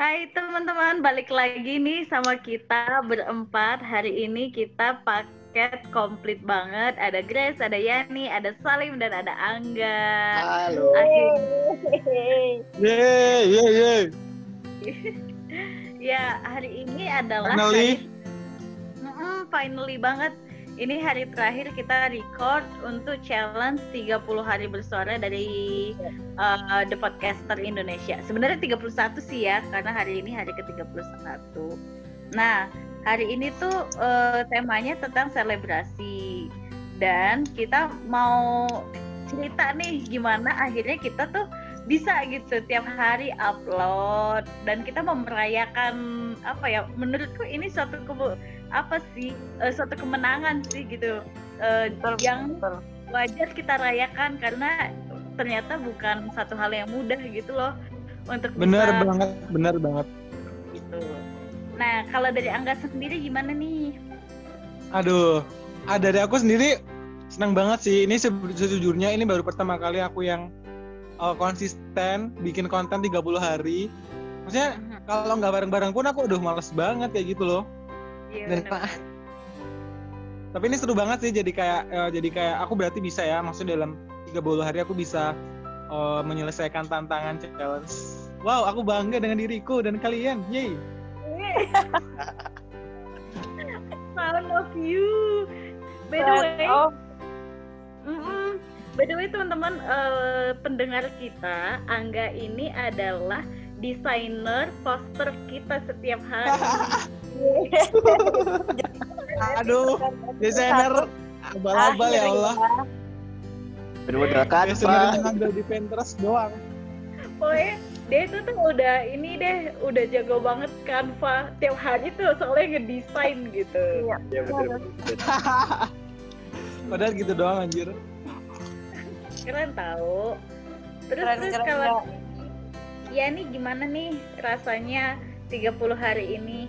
Hai teman-teman, balik lagi nih sama kita berempat. Hari ini kita paket komplit banget. Ada Grace, ada Yani, ada Salim, dan ada Angga. Halo. Akhirnya, Yeay, yeay, yeay. ya hari ini adalah Finally. hari Mm-mm, finally banget. Ini hari terakhir kita record untuk challenge 30 hari bersuara dari uh, The Podcaster Indonesia. Sebenarnya 31 sih ya, karena hari ini hari ke-31. Nah, hari ini tuh uh, temanya tentang selebrasi. Dan kita mau cerita nih gimana akhirnya kita tuh bisa gitu tiap hari upload dan kita mau merayakan apa ya menurutku ini suatu kebe- apa sih eh, suatu kemenangan sih gitu Eh, yang wajar kita rayakan karena ternyata bukan satu hal yang mudah gitu loh untuk Bener bisa banget, bener banget. gitu. Nah kalau dari Angga sendiri gimana nih? Aduh, ah, dari aku sendiri senang banget sih. Ini se- sejujurnya ini baru pertama kali aku yang uh, konsisten bikin konten 30 hari. Maksudnya kalau nggak bareng-bareng pun aku udah males banget kayak gitu loh. Iya, bener. Tapi ini seru banget sih jadi kayak eh, jadi kayak aku berarti bisa ya maksudnya dalam 30 hari aku bisa eh, menyelesaikan tantangan challenge. Wow, aku bangga dengan diriku dan kalian. Yeay. Sound of you. By the way, Oh. By the way teman-teman eh, pendengar kita Angga ini adalah desainer poster kita setiap hari. Aduh, desainer abal-abal ya Allah. Kan, Pak. yang ada di Pinterest doang. Pokoknya dia itu tuh udah ini deh udah jago banget Canva tiap hari tuh soalnya ngedesain gitu. Iya. Ya, bener, bener. Padahal gitu doang anjir. Keren tahu. Terus Keren, terus keren, kalau ya nih gimana nih rasanya 30 hari ini?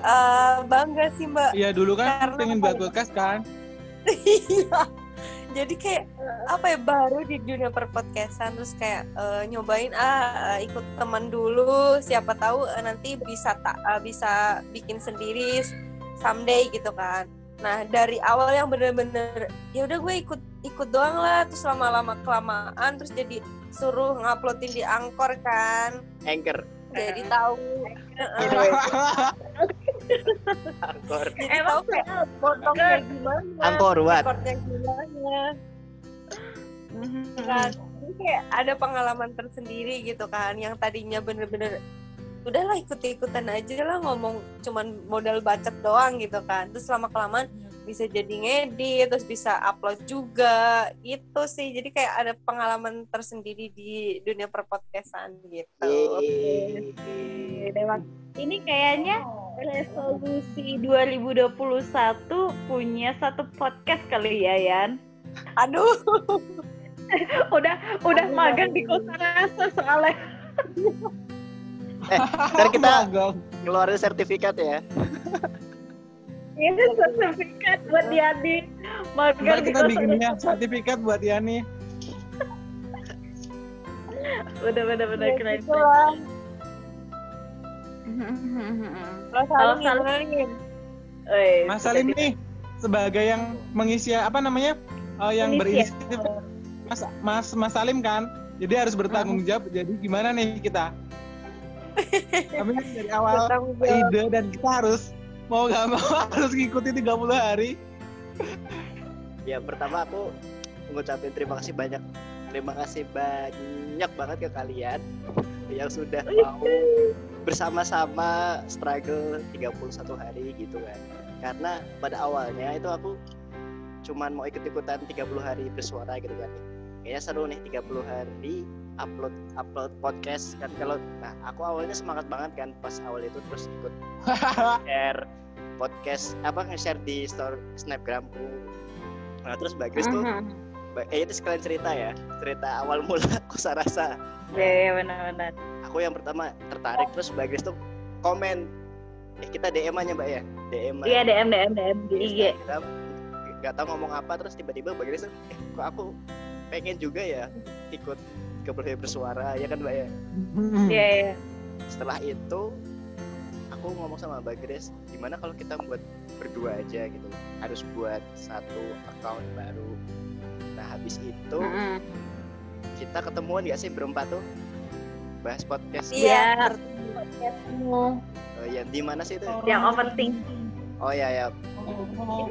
Eh, bangga sih mbak. Iya dulu kan Karena pengen buat podcast kan. Iya. Jadi kayak apa ya baru di dunia perpodcastan terus kayak eh, nyobain ah eh, ikut teman dulu siapa tahu eh, nanti bisa tak eh, bisa bikin sendiri someday gitu kan. Nah dari awal yang bener-bener ya udah gue ikut ikut doang lah terus lama-lama kelamaan terus jadi suruh nguploadin di angkor kan Anchor, jadi tahu angkor, jadi Emang tahu kayak potongnya gimana? Angkor recordnya gimana? Kan Jadi kayak ada pengalaman tersendiri gitu kan yang tadinya bener-bener udahlah ikut-ikutan aja lah ngomong cuman modal bacot doang gitu kan. Terus lama kelamaan bisa jadi ngedit terus bisa upload juga gitu sih jadi kayak ada pengalaman tersendiri di dunia perpodcastan gitu Yeay. Ini kayaknya resolusi 2021 punya satu podcast kali ya Yan. aduh Udah udah magang di Kosa Rasa soalnya. Ntar kita ngeluarin sertifikat ya. Ini sertifikat buat Ntar magang di kita bikinnya sertifikat buat Yani. Udah bener bener Ya keren. gitu Kalau Salim-? Eh, Mas Salim nih sebagai yang mengisi apa namanya eh, yang Inisiatif. berinisiatif Mas Mas Mas Salim kan. Jadi harus bertanggung jawab. Jadi gimana nih kita? Kami dari awal ide dan kita harus mau gak mau harus ngikuti 30 hari. Ya pertama aku mengucapkan terima kasih banyak. Terima kasih banyak banget ke kalian yang sudah mau bersama-sama struggle 31 hari gitu kan. Karena pada awalnya itu aku cuman mau ikut-ikutan 30 hari bersuara gitu kan. Kayaknya seru nih 30 hari upload upload podcast kan. Kalau nah aku awalnya semangat banget kan pas awal itu terus ikut share podcast apa nge-share di store snapgramku nah terus Mbak Grace tuh Mhm. Ba- eh itu sekalian cerita ya cerita awal mula kosa rasa. Iya, iya benar-benar. aku yang pertama tertarik terus Mbak Grace tuh komen. Eh kita DM aja Mbak ya? DM Iya DM DM DM di IG. Nggak tahu ngomong apa terus tiba-tiba Mbak Grace tuh eh kok aku pengen juga ya ikut keberhasilan bersuara ya kan Mbak ya Iya iya. setelah itu aku ngomong sama Mbak Grace gimana kalau kita buat berdua aja gitu harus buat satu account baru nah habis itu Mm-mm. kita ketemuan gak sih berempat tuh bahas podcast Iya. oh, ya di mana sih itu Yang overthinking. oh ya ya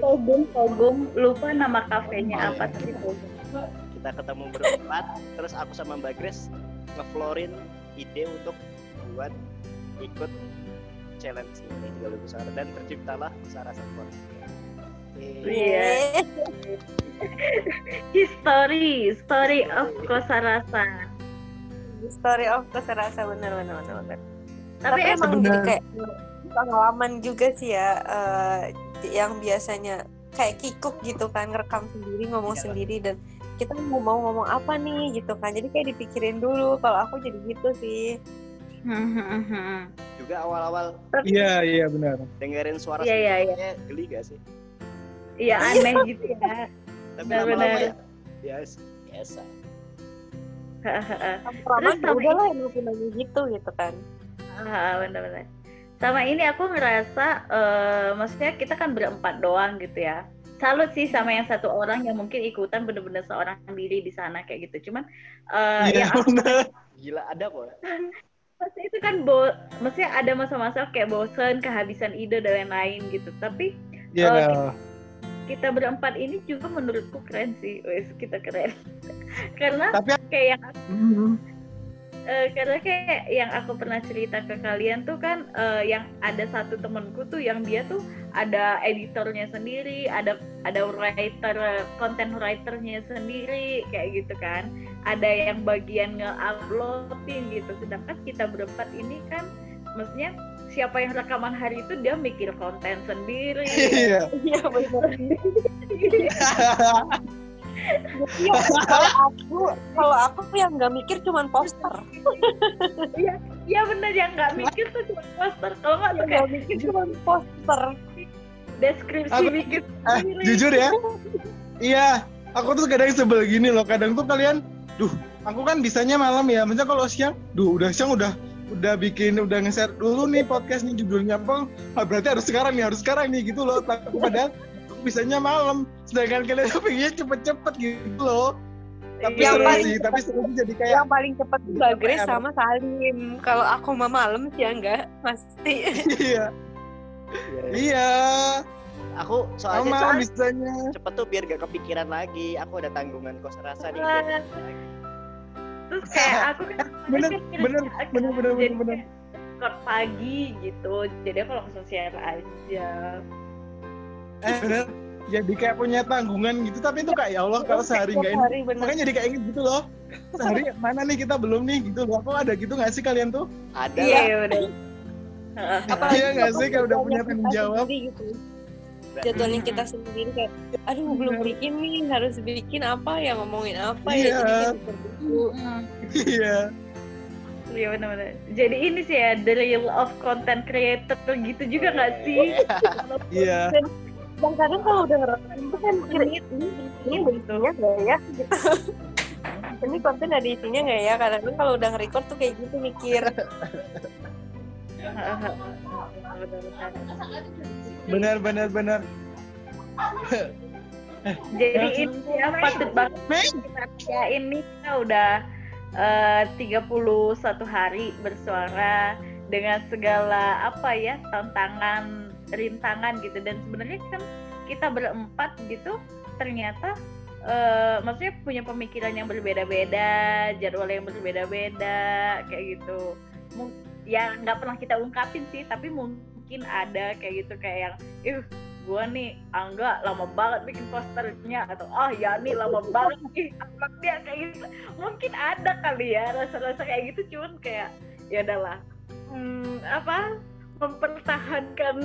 Kogum Kogum lupa nama kafenya Oh, apa iya. tapi Kogum. Kita ketemu berempat terus aku sama Mbak Grace ngeflorin ide untuk buat ikut challenge ini tiga besar dan terciptalah Sarah Support Iya. History, story of Kosa Rasa. Story of Kesarasa bener bener bener bener. Tapi, Tapi emang jadi kayak pengalaman juga sih ya eh, yang biasanya kayak kikuk gitu kan ngerekam sendiri ngomong Iya. sendiri dan kita mau mau ngomong apa nih gitu kan jadi kayak dipikirin dulu kalau aku jadi gitu sih juga awal-awal Iya, iya benar. dengerin suara Iya, iya, iya. geli gak sih Iya aneh gitu ya. tapi lama-lama ya biasa biasa Terus sama udah lah emang gitu gitu kan Ah, benar-benar. Sama ini aku ngerasa, eh, maksudnya kita kan berempat doang gitu ya. Salut sih sama yang satu orang yang mungkin ikutan bener-bener seorang diri di sana kayak gitu. Cuman yang aku benar. gila ada kok Pasti itu kan bo maksudnya ada masa-masa kayak bosen, kehabisan ide dan lain-lain gitu. Tapi Iya. kita berempat ini juga menurutku keren sih. Wes, kita keren. Karena Tapi kayak yang Mhm. Eh, karena kayak yang aku pernah cerita ke kalian tuh kan eh, yang ada satu temenku tuh yang dia tuh ada editornya sendiri, ada ada writer content writernya sendiri kayak gitu kan. Ada yang bagian nge-uploadin gitu. Sedangkan kita berempat ini kan maksudnya siapa yang rekaman hari itu dia mikir konten sendiri. Iya. iya bener Iya, kalau aku kalau aku yang nggak mikir cuman poster Iya bener yang nggak mikir tuh cuma poster. Kalau nggak tuh yang kayak nggak mikir cuman poster deskripsi Aku- bikin Eh, sendiri. jujur ya. Iya, aku tuh kadang sebel gini loh. Kadang tuh kalian, duh, aku kan bisanya malam ya. Maksudnya kalau siang, duh, udah siang udah udah bikin, udah nge-share dulu nih podcast nih judulnya apa? Ah, berarti harus sekarang nih, harus sekarang nih gitu loh. Tapi padahal aku bisanya malam. Sedangkan kalian tuh pengennya cepet-cepet gitu loh. Tapi Yang seru paling- sih, tapi seru sih jadi kayak yang paling cepat tuh Grace sama Salim kalau aku mah malam sih ya enggak pasti iya, iya. aku soalnya malam soalnya bisanya. cepet tuh biar gak kepikiran lagi aku ada tanggungan kos rasa nih terus kayak aku kan Bener, bener, bener, bener, bener, bener. pagi gitu jadi aku langsung share aja Eh, bener. Jadi kayak punya tanggungan gitu, tapi itu kayak ya Allah kalau sehari nggak ini. bener. Makanya jadi kayak inget gitu loh. Sehari mana nih kita belum nih gitu loh. Aku ada gitu nggak sih kalian tuh? Ada Iya. iya udah Apalagi Iya nggak sih, kalau udah punya tanggung jawab. gitu. jadwalnya kita sendiri kayak aduh belum bikin nih harus bikin apa ya ngomongin apa Iya. ya jadi gitu. iya. Iya benar-benar jadi ini sih ya the real of content creator gitu juga nggak sih? Iya dan kadang kalau udah ngerekam itu kan mikir ini ini ada isinya nggak ya? Gitu ini konten ada isinya nggak ya? Kadang kadang kalau udah nge-record tuh kayak gitu mikir. Benar benar benar. Jadi ini ya patut banget kita ya ini kita udah eh, 31 hari bersuara dengan segala apa ya tantangan rintangan gitu. Dan sebenarnya kan kita berempat gitu ternyata eh, maksudnya punya pemikiran yang berbeda-beda jadwal yang berbeda-beda kayak gitu. Mung- ya nggak pernah kita ungkapin sih tapi mungkin ada kayak gitu kayak yang ih gua nih Angga lama banget bikin posternya atau ah ya nih lama banget ih uploadnya kayak gitu. Mungkin ada kali ya rasa-rasa kayak gitu cuman kayak ya adalah hmm, apa mempertahankan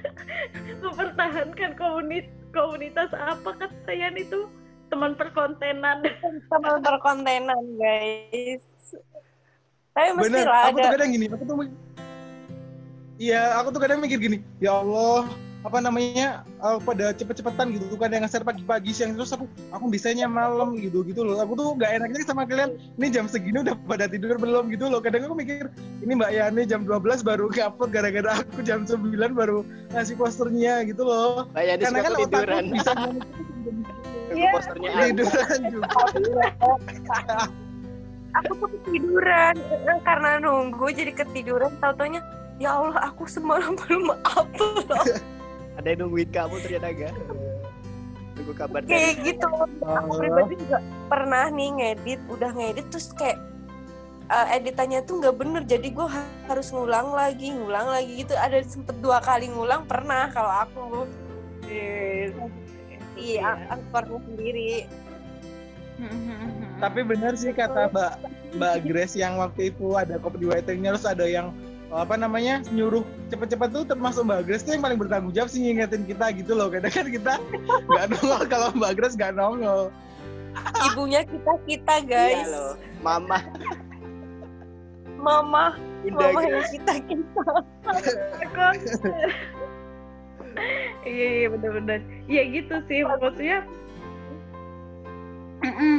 mempertahankan komunitas komunitas apa Yan itu teman perkontenan. teman perkontenan guys tapi mesti Bener, lah aku ada tuh kadang gini, aku tuh Iya, aku tuh kadang mikir gini, ya Allah, apa namanya, eh, pada cepet-cepetan gitu, kan yang nge-share pagi-pagi siang terus aku aku bisanya malam gitu gitu loh. Aku tuh gak enaknya sama kalian, ini jam segini udah pada tidur belum gitu loh. Kadang aku mikir, ini Mbak Yani jam 12 baru ke-upload gara-gara aku jam 9 baru ngasih posternya gitu loh. Kayak di Karena kan tiduran. bisa Tunggu posternya tiduran juga. aku tuh ketiduran Eh, karena nunggu jadi ketiduran tau taunya ya Allah aku semalam belum upload Ada yang nungguin kamu ternyata gak? Tunggu kabar kayak dari gitu. aku pribadi juga pernah nih ngedit udah ngedit terus kayak eh, editannya tuh nggak bener. Jadi gue harus ngulang lagi ngulang lagi gitu. Ada sempet dua kali ngulang pernah kalau aku. Yes. iya aku pernah sendiri. Tapi benar sih kata Mbak Mbak Grace yang waktu itu ada copywriting-nya terus ada yang apa namanya nyuruh cepet-cepet tuh termasuk Mbak Grace tuh yang paling bertanggung jawab sih ngingetin kita gitu loh. Kadang kan kita nggak nongol. Kalau Mbak Grace nggak nongol. Ibunya kita kita Iya guys loh, mama. Mama Bunda mama yang kita kita. Iya iya benar-benar ya gitu sih. Maksudnya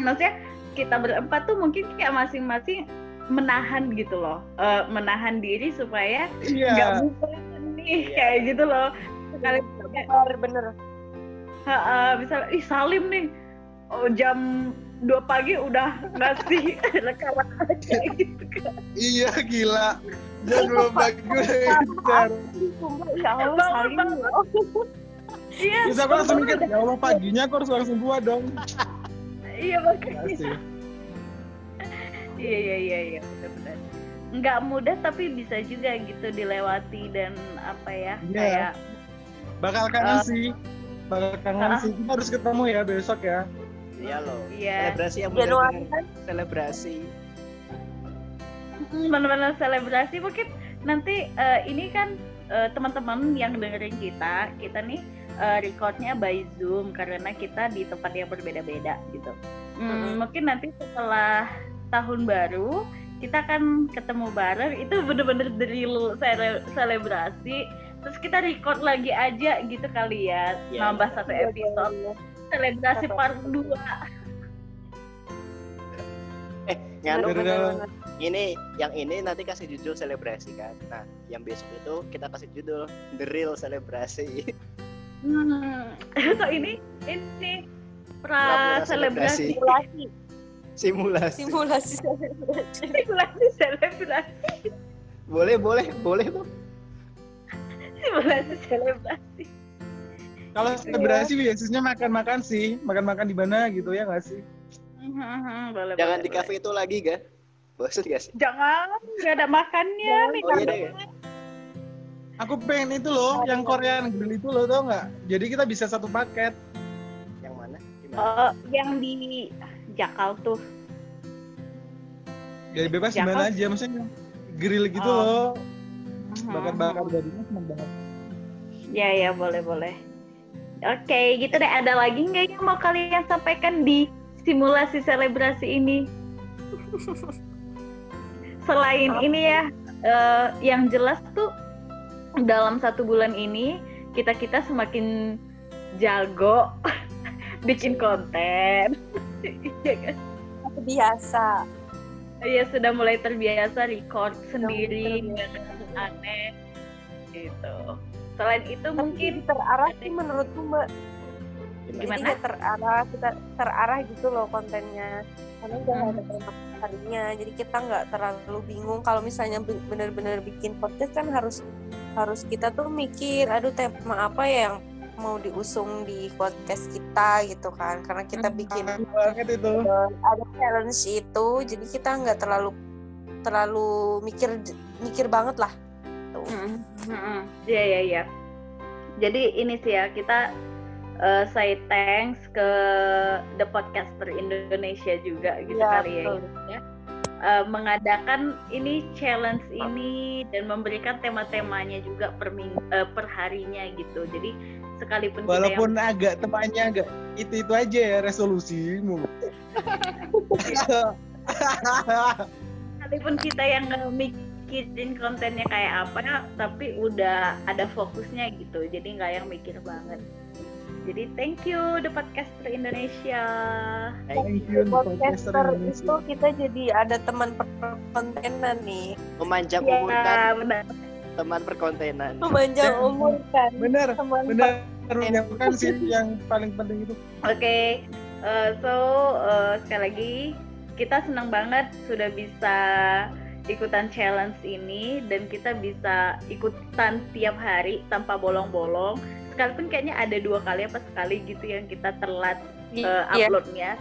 maksudnya kita berempat tuh mungkin kayak masing-masing menahan gitu loh. Eh, menahan diri supaya nggak iya bukan nih kayak gitu loh. Sekali bener bener. Ha, misal ih Salim nih oh, jam 2 pagi udah ngasih rekaman aja gitu kan. Iya gila. Jangan lupa bagus Ngejar. Sumpah, ya Allah loh. iya terus aku langsung mikir ya Allah paginya aku harus langsung buat dong. Iya makanya. Iya iya iya iya benar-benar. Nggak mudah tapi bisa juga gitu dilewati dan apa ya Iya. kayak bakal kangen Ah. sih bakal kangen Ah. sih kita harus ketemu ya besok ya Iya loh. Iya. Selebrasi yang Januari kan selebrasi. benar-benar selebrasi mungkin nanti eh, ini kan eh, teman-teman yang dengerin kita kita nih eh, recordnya by zoom karena kita di tempat yang berbeda-beda gitu. Hmm. Mungkin nanti setelah tahun baru kita akan ketemu bareng. Itu bener-bener drill sele- selebrasi. Terus kita record lagi aja gitu kali ya Iya, nambah satu episode. selebrasi part 2 Nganu Bener-bener. ini yang ini nanti kasih judul selebrasi kan. Nah, yang besok itu kita kasih judul The Real Selebrasi. hmm. so ini ini Pura-pura pra selebrasi Simulasi. simulasi selebrasi simulasi selebrasi Boleh, boleh, boleh tuh. simulasi selebrasi kalau selebrasi biasanya makan-makan sih makan-makan di mana gitu ya nggak sih boleh, Jangan boleh, di cafe itu lagi, ga? Bosan gak sih? jangan nggak ada makannya nih Oh iya. Aku pengen itu loh, yang Korean Grill itu loh, tau nggak? Jadi kita bisa satu paket. Yang mana? Gimana? Oh, yang di Jakal tuh. Jadi bebas Jakal. mana aja, maksudnya grill gitu Oh. loh. Bakar-bakar jadinya seneng banget. Ya ya boleh boleh. Oke, gitu deh. Ada lagi nggak yang mau kalian sampaikan di simulasi selebrasi ini? Selain ini ya, eh, yang jelas tuh dalam satu bulan ini kita kita semakin jago bikin konten. Iya kan? biasa Iya sudah mulai terbiasa record sendiri terbiasa. dengan aneh gitu. Selain itu mungkin mungkin terarah sih menurutku mbak Gimana? Jadi nggak terarah kita terarah gitu loh kontennya karena udah nggak ada Hmm. tema harinya jadi kita nggak terlalu bingung kalau misalnya be- bener-bener bikin podcast kan harus harus kita tuh mikir aduh tema apa ya yang mau diusung di podcast kita gitu kan karena kita Hmm. bikin banget itu. eh, ada challenge itu jadi kita nggak terlalu terlalu mikir mikir banget lah tuh. Mm, mm, mm. Iya iya iya. Jadi ini sih ya kita uh, say thanks ke The Podcaster Indonesia juga gitu Iya, kali ya. betul. ya. Uh, mengadakan ini challenge ini dan memberikan tema-temanya juga per uh, per harinya gitu. Jadi sekalipun Walaupun kita agak temannya agak itu itu aja ya resolusimu. yang sekalipun kita yang nggak mikirin kontennya kayak apa tapi udah ada fokusnya gitu. Jadi nggak yang mikir banget. Jadi thank you the podcaster Indonesia. Thank you podcaster podcaster Indonesia. itu kita jadi ada teman perkontenan nih. Memanjang ya umur kan benar teman perkontenan memanjang umur kan Bener, teman bener. Yang kan sih yang paling penting itu. Oke, eh, so eh, sekali lagi kita senang banget sudah bisa ikutan challenge ini dan kita bisa ikutan tiap hari tanpa bolong-bolong. Sekalipun kayaknya ada dua kali apa sekali gitu yang kita telat eh, Iya. uploadnya.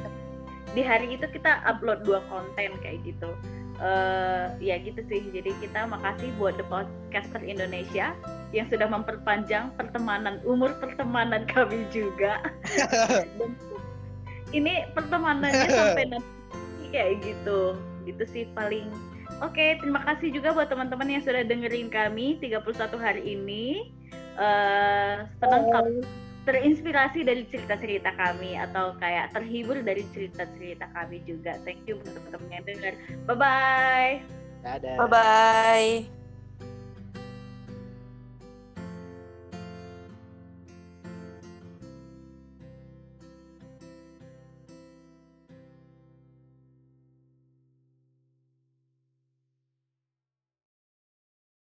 Di hari itu kita upload dua konten kayak gitu. Eh, ya gitu sih. Jadi kita makasih buat The Podcaster Indonesia yang sudah memperpanjang pertemanan umur pertemanan kami juga. Dan ini pertemanannya sampai nanti kayak gitu. Itu sih paling Oke, terima kasih juga buat teman-teman yang sudah dengerin kami 31 hari ini. Eh senang kalau terinspirasi dari cerita-cerita kami atau kayak terhibur dari cerita-cerita kami juga. Thank you buat teman-teman yang dengar. Bye bye. dadah bye bye